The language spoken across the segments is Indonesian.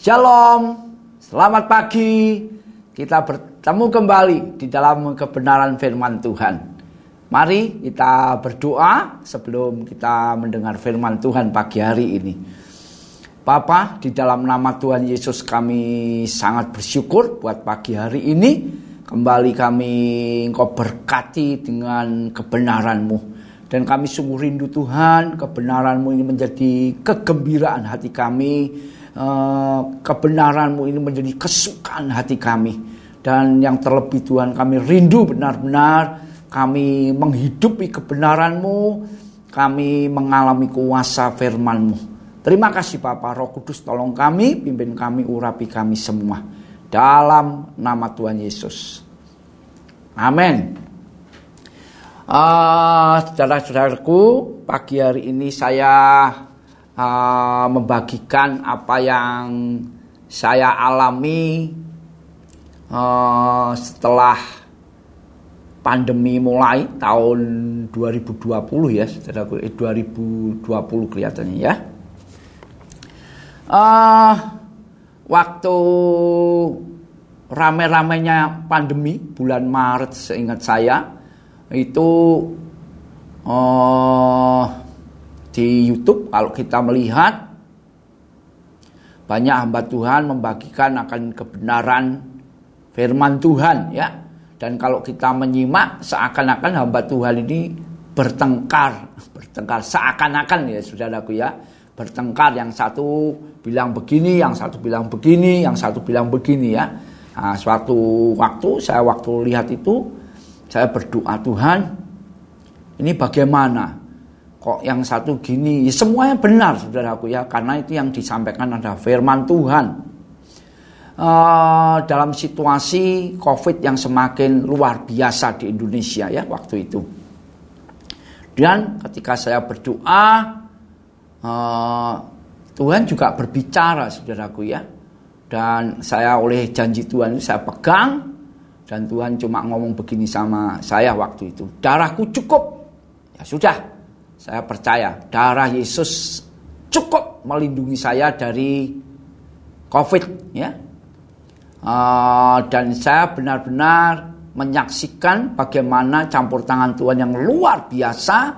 Shalom, selamat pagi. Kita bertemu kembali di dalam kebenaran firman Tuhan. Mari kita berdoa sebelum kita mendengar firman Tuhan pagi hari ini. Papa, di dalam nama Tuhan Yesus kami sangat bersyukur buat pagi hari ini. Kembali kami engkau berkati dengan kebenaranmu. Dan kami sungguh rindu Tuhan, kebenaranmu ini menjadi kegembiraan hati kami Eh, kebenaranmu ini menjadi kesukaan hati kami. Dan yang terlebih Tuhan kami rindu benar-benar kami menghidupi kebenaranmu, kami mengalami kuasa firmanmu. Terima kasih Bapak Roh Kudus tolong kami, pimpin kami, urapi kami semua. Dalam nama Tuhan Yesus. Amin. Uh, saudara-saudaraku, pagi hari ini saya uh, membagikan apa yang saya alami uh, setelah pandemi mulai tahun 2020 ya, saudaraku, eh, 2020 kelihatannya ya. Uh, waktu rame-ramenya pandemi bulan Maret seingat saya itu uh, di YouTube kalau kita melihat banyak hamba Tuhan membagikan akan kebenaran firman Tuhan ya. Dan kalau kita menyimak seakan-akan hamba Tuhan ini bertengkar, bertengkar seakan-akan ya saudaraku ya. Bertengkar yang satu bilang begini, yang satu bilang begini, yang satu bilang begini ya. Nah, suatu waktu saya waktu lihat itu saya berdoa Tuhan ini bagaimana? Kok yang satu gini? Ya semuanya benar saudaraku ya. Karena itu yang disampaikan adalah firman Tuhan. Uh, dalam situasi COVID yang semakin luar biasa di Indonesia ya waktu itu. Dan ketika saya berdoa uh, Tuhan juga berbicara saudaraku ya. Dan saya oleh janji Tuhan saya pegang dan Tuhan cuma ngomong begini sama saya waktu itu darahku cukup ya sudah saya percaya darah Yesus cukup melindungi saya dari COVID ya. Uh, dan saya benar-benar menyaksikan bagaimana campur tangan Tuhan yang luar biasa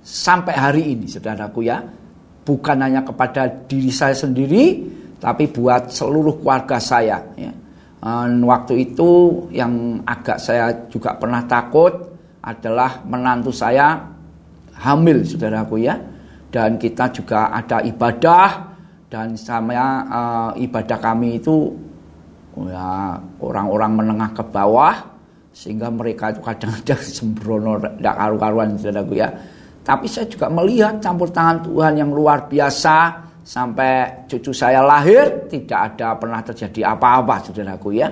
sampai hari ini saudaraku ya. Bukan hanya kepada diri saya sendiri tapi buat seluruh keluarga saya ya. Dan waktu itu yang agak saya juga pernah takut adalah menantu saya hamil saudaraku ya. Dan kita juga ada ibadah dan sama uh, ibadah kami itu ya orang-orang menengah ke bawah sehingga mereka itu kadang-kadang sembrono tidak karu-karuan saudaraku ya. Tapi saya juga melihat campur tangan Tuhan yang luar biasa sampai cucu saya lahir tidak ada pernah terjadi apa-apa saudaraku ya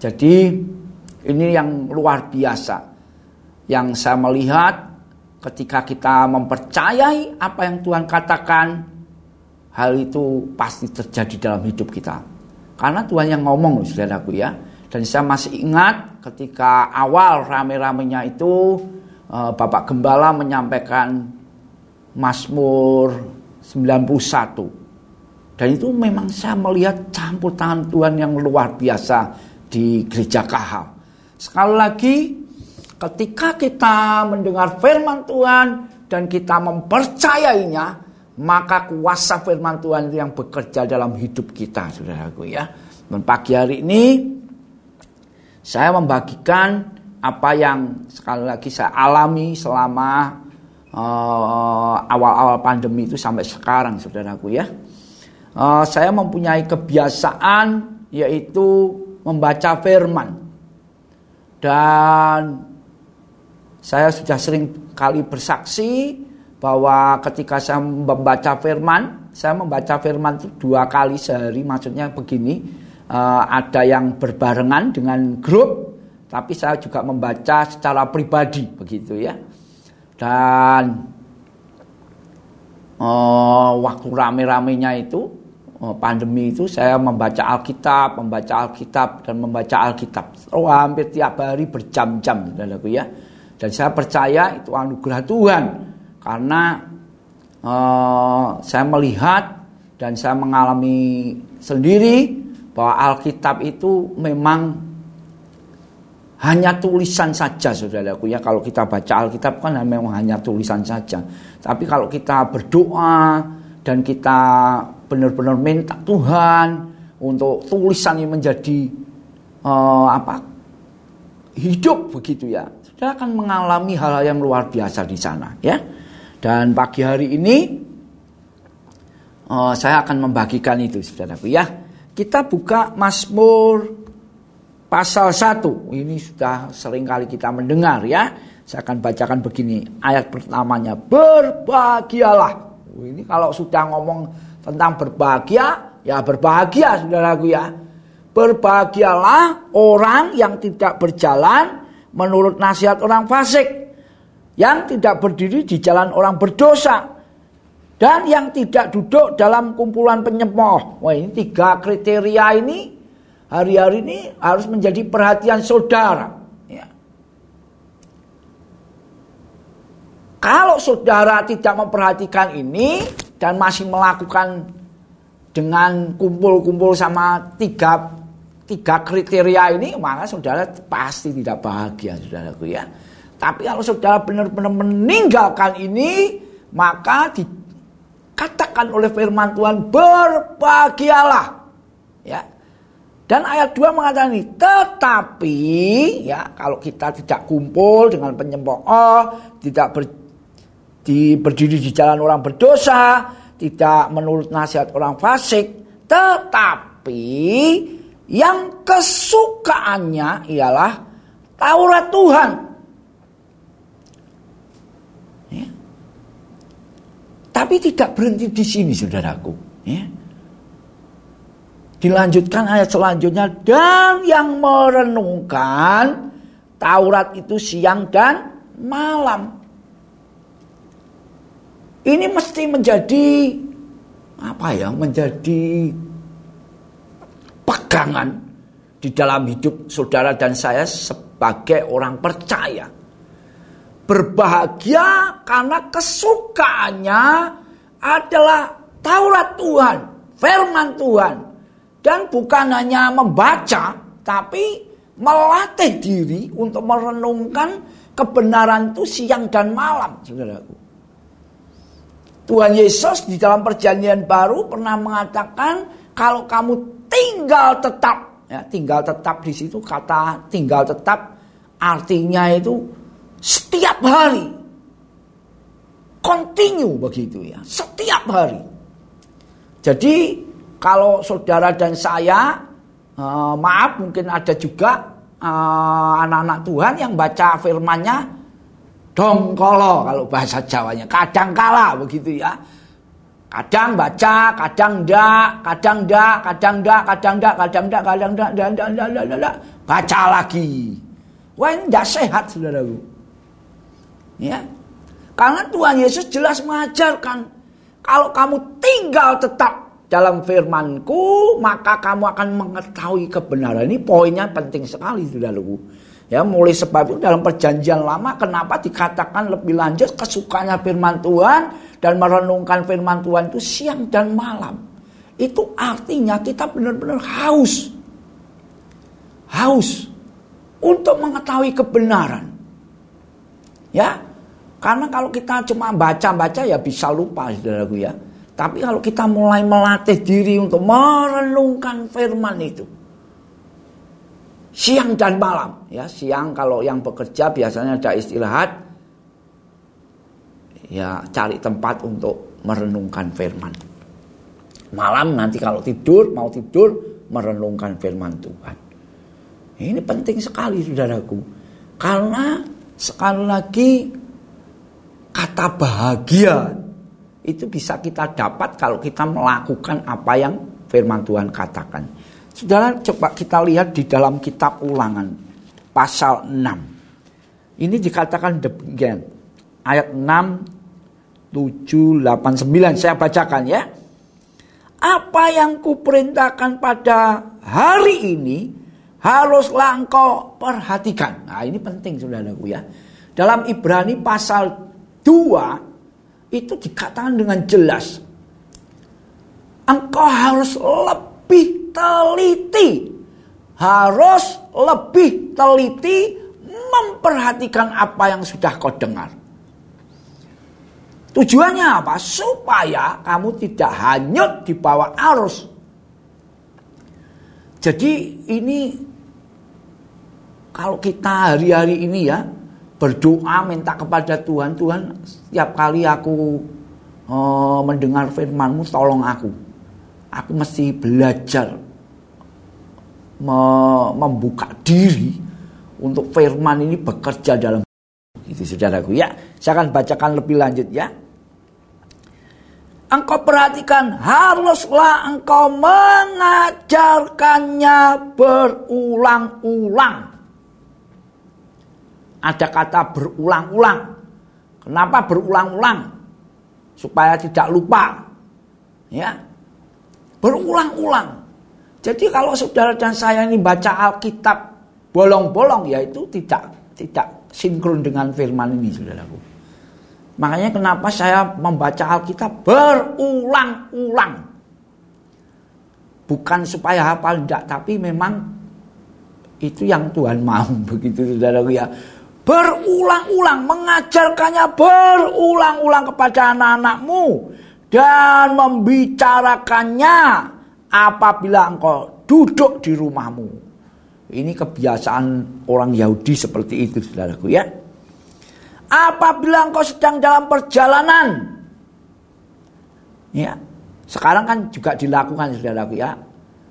jadi ini yang luar biasa yang saya melihat ketika kita mempercayai apa yang Tuhan katakan, hal itu pasti terjadi dalam hidup kita. Karena Tuhan yang ngomong, saudaraku ya. Dan saya masih ingat ketika awal rame-ramenya itu eh, Bapak Gembala menyampaikan Mazmur 91. Dan itu memang saya melihat campur tangan Tuhan yang luar biasa di gereja Kahal. Sekali lagi Ketika kita mendengar firman Tuhan dan kita mempercayainya, maka kuasa firman Tuhan itu yang bekerja dalam hidup kita, saudaraku ya. Dan pagi hari ini saya membagikan apa yang sekali lagi saya alami selama uh, awal-awal pandemi itu sampai sekarang, saudaraku ya. Uh, saya mempunyai kebiasaan yaitu membaca firman dan saya sudah sering kali bersaksi bahwa ketika saya membaca firman, saya membaca firman itu dua kali sehari, maksudnya begini, uh, ada yang berbarengan dengan grup, tapi saya juga membaca secara pribadi, begitu ya. Dan uh, waktu rame-ramenya itu, uh, pandemi itu saya membaca Alkitab, membaca Alkitab, dan membaca Alkitab. Oh, hampir tiap hari berjam-jam, ya. Dan saya percaya itu anugerah Tuhan. Karena uh, saya melihat dan saya mengalami sendiri bahwa Alkitab itu memang hanya tulisan saja saudaraku. Ya kalau kita baca Alkitab kan memang hanya tulisan saja. Tapi kalau kita berdoa dan kita benar-benar minta Tuhan untuk tulisan ini menjadi uh, apa hidup begitu ya saudara akan mengalami hal-hal yang luar biasa di sana ya. Dan pagi hari ini uh, saya akan membagikan itu saudaraku ya. Kita buka Mazmur pasal 1 ini sudah sering kali kita mendengar ya. Saya akan bacakan begini. Ayat pertamanya berbahagialah. Ini kalau sudah ngomong tentang berbahagia ya berbahagia saudaraku ya. Berbahagialah orang yang tidak berjalan menurut nasihat orang fasik yang tidak berdiri di jalan orang berdosa dan yang tidak duduk dalam kumpulan penyempoh. Wah ini tiga kriteria ini hari-hari ini harus menjadi perhatian saudara. Ya. Kalau saudara tidak memperhatikan ini dan masih melakukan dengan kumpul-kumpul sama tiga tiga kriteria ini maka saudara pasti tidak bahagia saudaraku ya. Tapi kalau saudara benar-benar meninggalkan ini maka di Katakan oleh firman Tuhan, berbahagialah. Ya. Dan ayat 2 mengatakan ini, tetapi ya kalau kita tidak kumpul dengan penyembah tidak ber, di, berdiri di jalan orang berdosa, tidak menurut nasihat orang fasik, tetapi yang kesukaannya ialah Taurat Tuhan. Tapi tidak berhenti di sini saudaraku. Ya. Dilanjutkan ayat selanjutnya. Dan yang merenungkan Taurat itu siang dan malam. Ini mesti menjadi apa ya? Menjadi pegangan di dalam hidup saudara dan saya sebagai orang percaya berbahagia karena kesukaannya adalah Taurat Tuhan, firman Tuhan. Dan bukan hanya membaca, tapi melatih diri untuk merenungkan kebenaran itu siang dan malam, saudaraku. Tuhan Yesus di dalam perjanjian baru pernah mengatakan kalau kamu tinggal tetap, ya tinggal tetap di situ kata tinggal tetap artinya itu setiap hari. Continue begitu ya. Setiap hari. Jadi kalau saudara dan saya, uh, maaf mungkin ada juga eh, anak-anak uh, Tuhan yang baca firmannya dongkolo kalau bahasa Jawanya. Kadang kala begitu ya. Kadang baca, kadang ndak, kadang ndak, kadang ndak, kadang ndak, kadang ndak, kadang ndak, kadang ndak, kadang ndak, baca lagi. Wah ini tidak sehat saudaraku. Ya. Karena Tuhan Yesus jelas mengajarkan kalau kamu tinggal tetap dalam firmanku maka kamu akan mengetahui kebenaran. Ini poinnya penting sekali saudaraku. Ya, mulai sebab itu dalam perjanjian lama kenapa dikatakan lebih lanjut kesukanya firman Tuhan dan merenungkan firman Tuhan itu siang dan malam. Itu artinya kita benar-benar haus. Haus untuk mengetahui kebenaran. Ya, karena kalau kita cuma baca-baca ya bisa lupa saudaraku ya. Tapi kalau kita mulai melatih diri untuk merenungkan firman itu. Siang dan malam. ya Siang kalau yang bekerja biasanya ada istirahat. Ya cari tempat untuk merenungkan firman. Malam nanti kalau tidur, mau tidur, merenungkan firman Tuhan. Ini penting sekali saudaraku. Karena sekali lagi kata bahagia itu bisa kita dapat kalau kita melakukan apa yang firman Tuhan katakan. Saudara coba kita lihat di dalam kitab ulangan pasal 6. Ini dikatakan demikian. Ayat 6, 7, 8, 9 saya bacakan ya. Apa yang kuperintahkan pada hari ini haruslah engkau perhatikan. Nah ini penting saudaraku ya. Dalam Ibrani pasal dua itu dikatakan dengan jelas. engkau harus lebih teliti. Harus lebih teliti memperhatikan apa yang sudah kau dengar. Tujuannya apa? Supaya kamu tidak hanyut di bawah arus. Jadi ini kalau kita hari-hari ini ya berdoa minta kepada Tuhan, Tuhan setiap kali aku uh, mendengar firmanmu tolong aku. Aku mesti belajar me membuka diri untuk firman ini bekerja dalam itu saudaraku ya. Saya akan bacakan lebih lanjut ya. Engkau perhatikan haruslah engkau mengajarkannya berulang-ulang. Ada kata berulang-ulang. Kenapa berulang-ulang? Supaya tidak lupa. Ya. Berulang-ulang. Jadi kalau saudara dan saya ini baca Alkitab bolong-bolong ya itu tidak tidak sinkron dengan firman ini saudaraku. Makanya kenapa saya membaca Alkitab berulang-ulang. Bukan supaya hafal tidak, tapi memang itu yang Tuhan mau begitu saudaraku ya berulang-ulang mengajarkannya berulang-ulang kepada anak-anakmu dan membicarakannya apabila engkau duduk di rumahmu. Ini kebiasaan orang Yahudi seperti itu, saudaraku ya. Apabila engkau sedang dalam perjalanan, ya, sekarang kan juga dilakukan, saudaraku ya.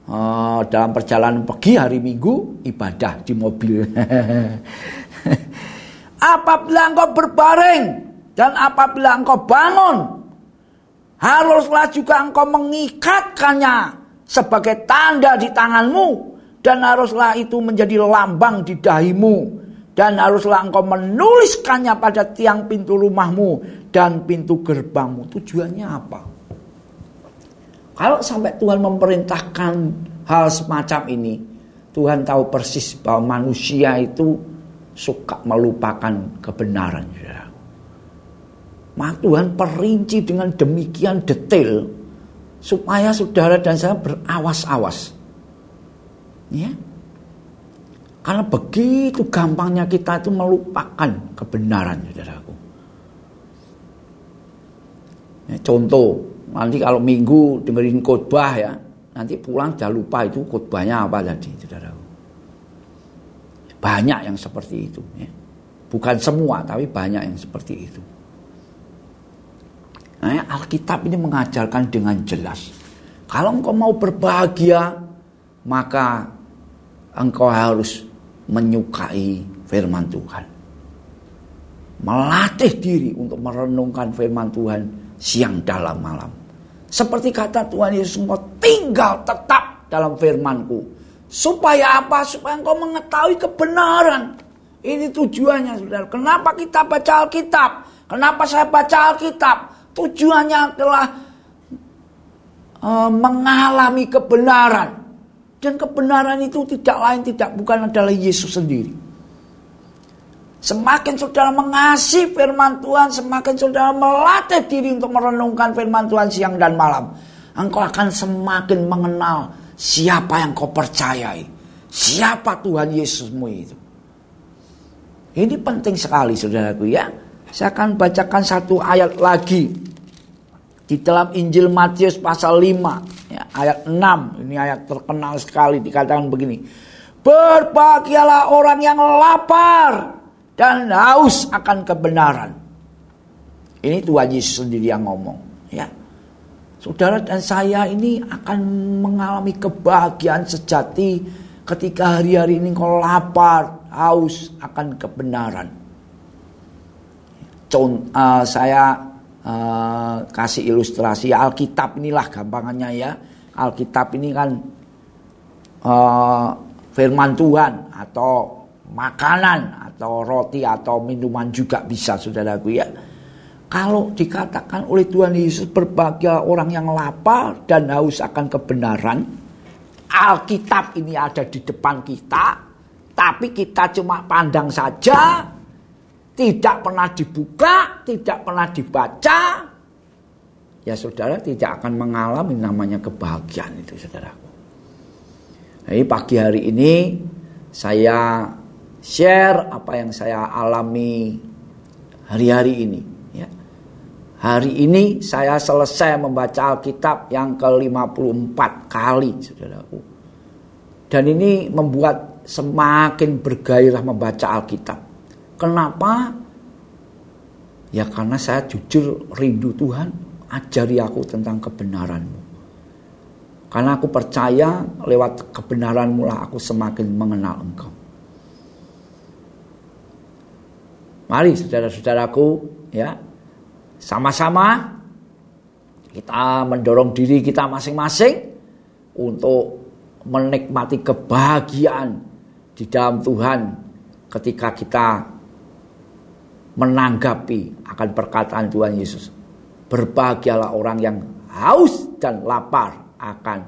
Oh, dalam perjalanan pergi hari Minggu ibadah di mobil. apabila engkau berbaring dan apabila engkau bangun, haruslah juga engkau mengikatkannya sebagai tanda di tanganmu dan haruslah itu menjadi lambang di dahimu dan haruslah engkau menuliskannya pada tiang pintu rumahmu dan pintu gerbangmu. Tujuannya apa? Kalau sampai Tuhan memerintahkan hal semacam ini, Tuhan tahu persis bahwa manusia itu suka melupakan kebenaran. Maka Tuhan perinci dengan demikian detail supaya saudara dan saya berawas-awas. Ya. Karena begitu gampangnya kita itu melupakan kebenaran, saudaraku. Ya, contoh, nanti kalau minggu dengerin khotbah ya, nanti pulang jangan lupa itu khotbahnya apa tadi, saudaraku. Banyak yang seperti itu. Ya. Bukan semua, tapi banyak yang seperti itu. Nah, Alkitab ini mengajarkan dengan jelas. Kalau engkau mau berbahagia, maka engkau harus menyukai firman Tuhan. Melatih diri untuk merenungkan firman Tuhan siang dalam malam. Seperti kata Tuhan Yesus, engkau tinggal tetap dalam firmanku. Supaya apa? Supaya engkau mengetahui kebenaran. Ini tujuannya, saudara. Kenapa kita baca Alkitab? Kenapa saya baca Alkitab? Tujuannya adalah uh, mengalami kebenaran. Dan kebenaran itu tidak lain tidak bukan adalah Yesus sendiri. Semakin saudara mengasihi firman Tuhan, semakin saudara melatih diri untuk merenungkan firman Tuhan siang dan malam. Engkau akan semakin mengenal siapa yang kau percayai. Siapa Tuhan Yesusmu itu. Ini penting sekali saudaraku ya. Saya akan bacakan satu ayat lagi di dalam Injil Matius pasal 5 ya, ayat 6 ini ayat terkenal sekali dikatakan begini berbahagialah orang yang lapar dan haus akan kebenaran. Ini Tuhan Yesus sendiri yang ngomong ya. Saudara dan saya ini akan mengalami kebahagiaan sejati ketika hari-hari ini kau lapar haus akan kebenaran. Contoh, uh, saya uh, kasih ilustrasi Alkitab inilah gampangannya ya. Alkitab ini kan uh, firman Tuhan atau makanan atau roti atau minuman juga bisa saudaraku ya. Kalau dikatakan oleh Tuhan Yesus berbahagia orang yang lapar dan haus akan kebenaran, Alkitab ini ada di depan kita, tapi kita cuma pandang saja, tidak pernah dibuka, tidak pernah dibaca, ya saudara tidak akan mengalami namanya kebahagiaan itu saudaraku. Jadi pagi hari ini saya share apa yang saya alami hari-hari ini. Ya. Hari ini saya selesai membaca Alkitab yang ke-54 kali, saudaraku. Dan ini membuat semakin bergairah membaca Alkitab. Kenapa? Ya karena saya jujur rindu Tuhan, ajari aku tentang kebenaranmu. Karena aku percaya lewat kebenaranmu lah aku semakin mengenal engkau. Mari saudara-saudaraku ya sama-sama kita mendorong diri kita masing-masing untuk menikmati kebahagiaan di dalam Tuhan ketika kita menanggapi akan perkataan Tuhan Yesus. Berbahagialah orang yang haus dan lapar akan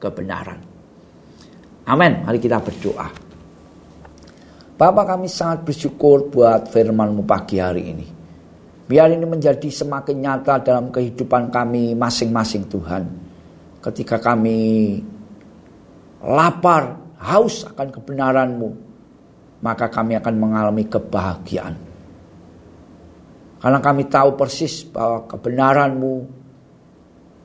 kebenaran. Amin. Mari kita berdoa. Bapak kami sangat bersyukur buat firmanmu pagi hari ini. Biar ini menjadi semakin nyata dalam kehidupan kami masing-masing Tuhan. Ketika kami lapar, haus akan kebenaranmu, maka kami akan mengalami kebahagiaan. Karena kami tahu persis bahwa kebenaranmu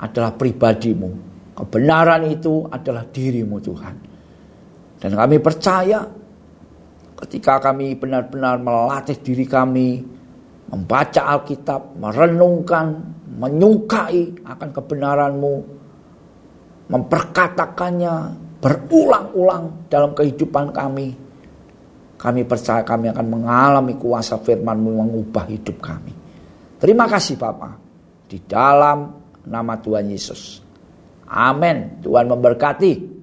adalah pribadimu. Kebenaran itu adalah dirimu Tuhan. Dan kami percaya ketika kami benar-benar melatih diri kami membaca Alkitab, merenungkan, menyukai akan kebenaranmu, memperkatakannya berulang-ulang dalam kehidupan kami. Kami percaya kami akan mengalami kuasa firmanmu mengubah hidup kami. Terima kasih Bapak. Di dalam nama Tuhan Yesus. Amin. Tuhan memberkati.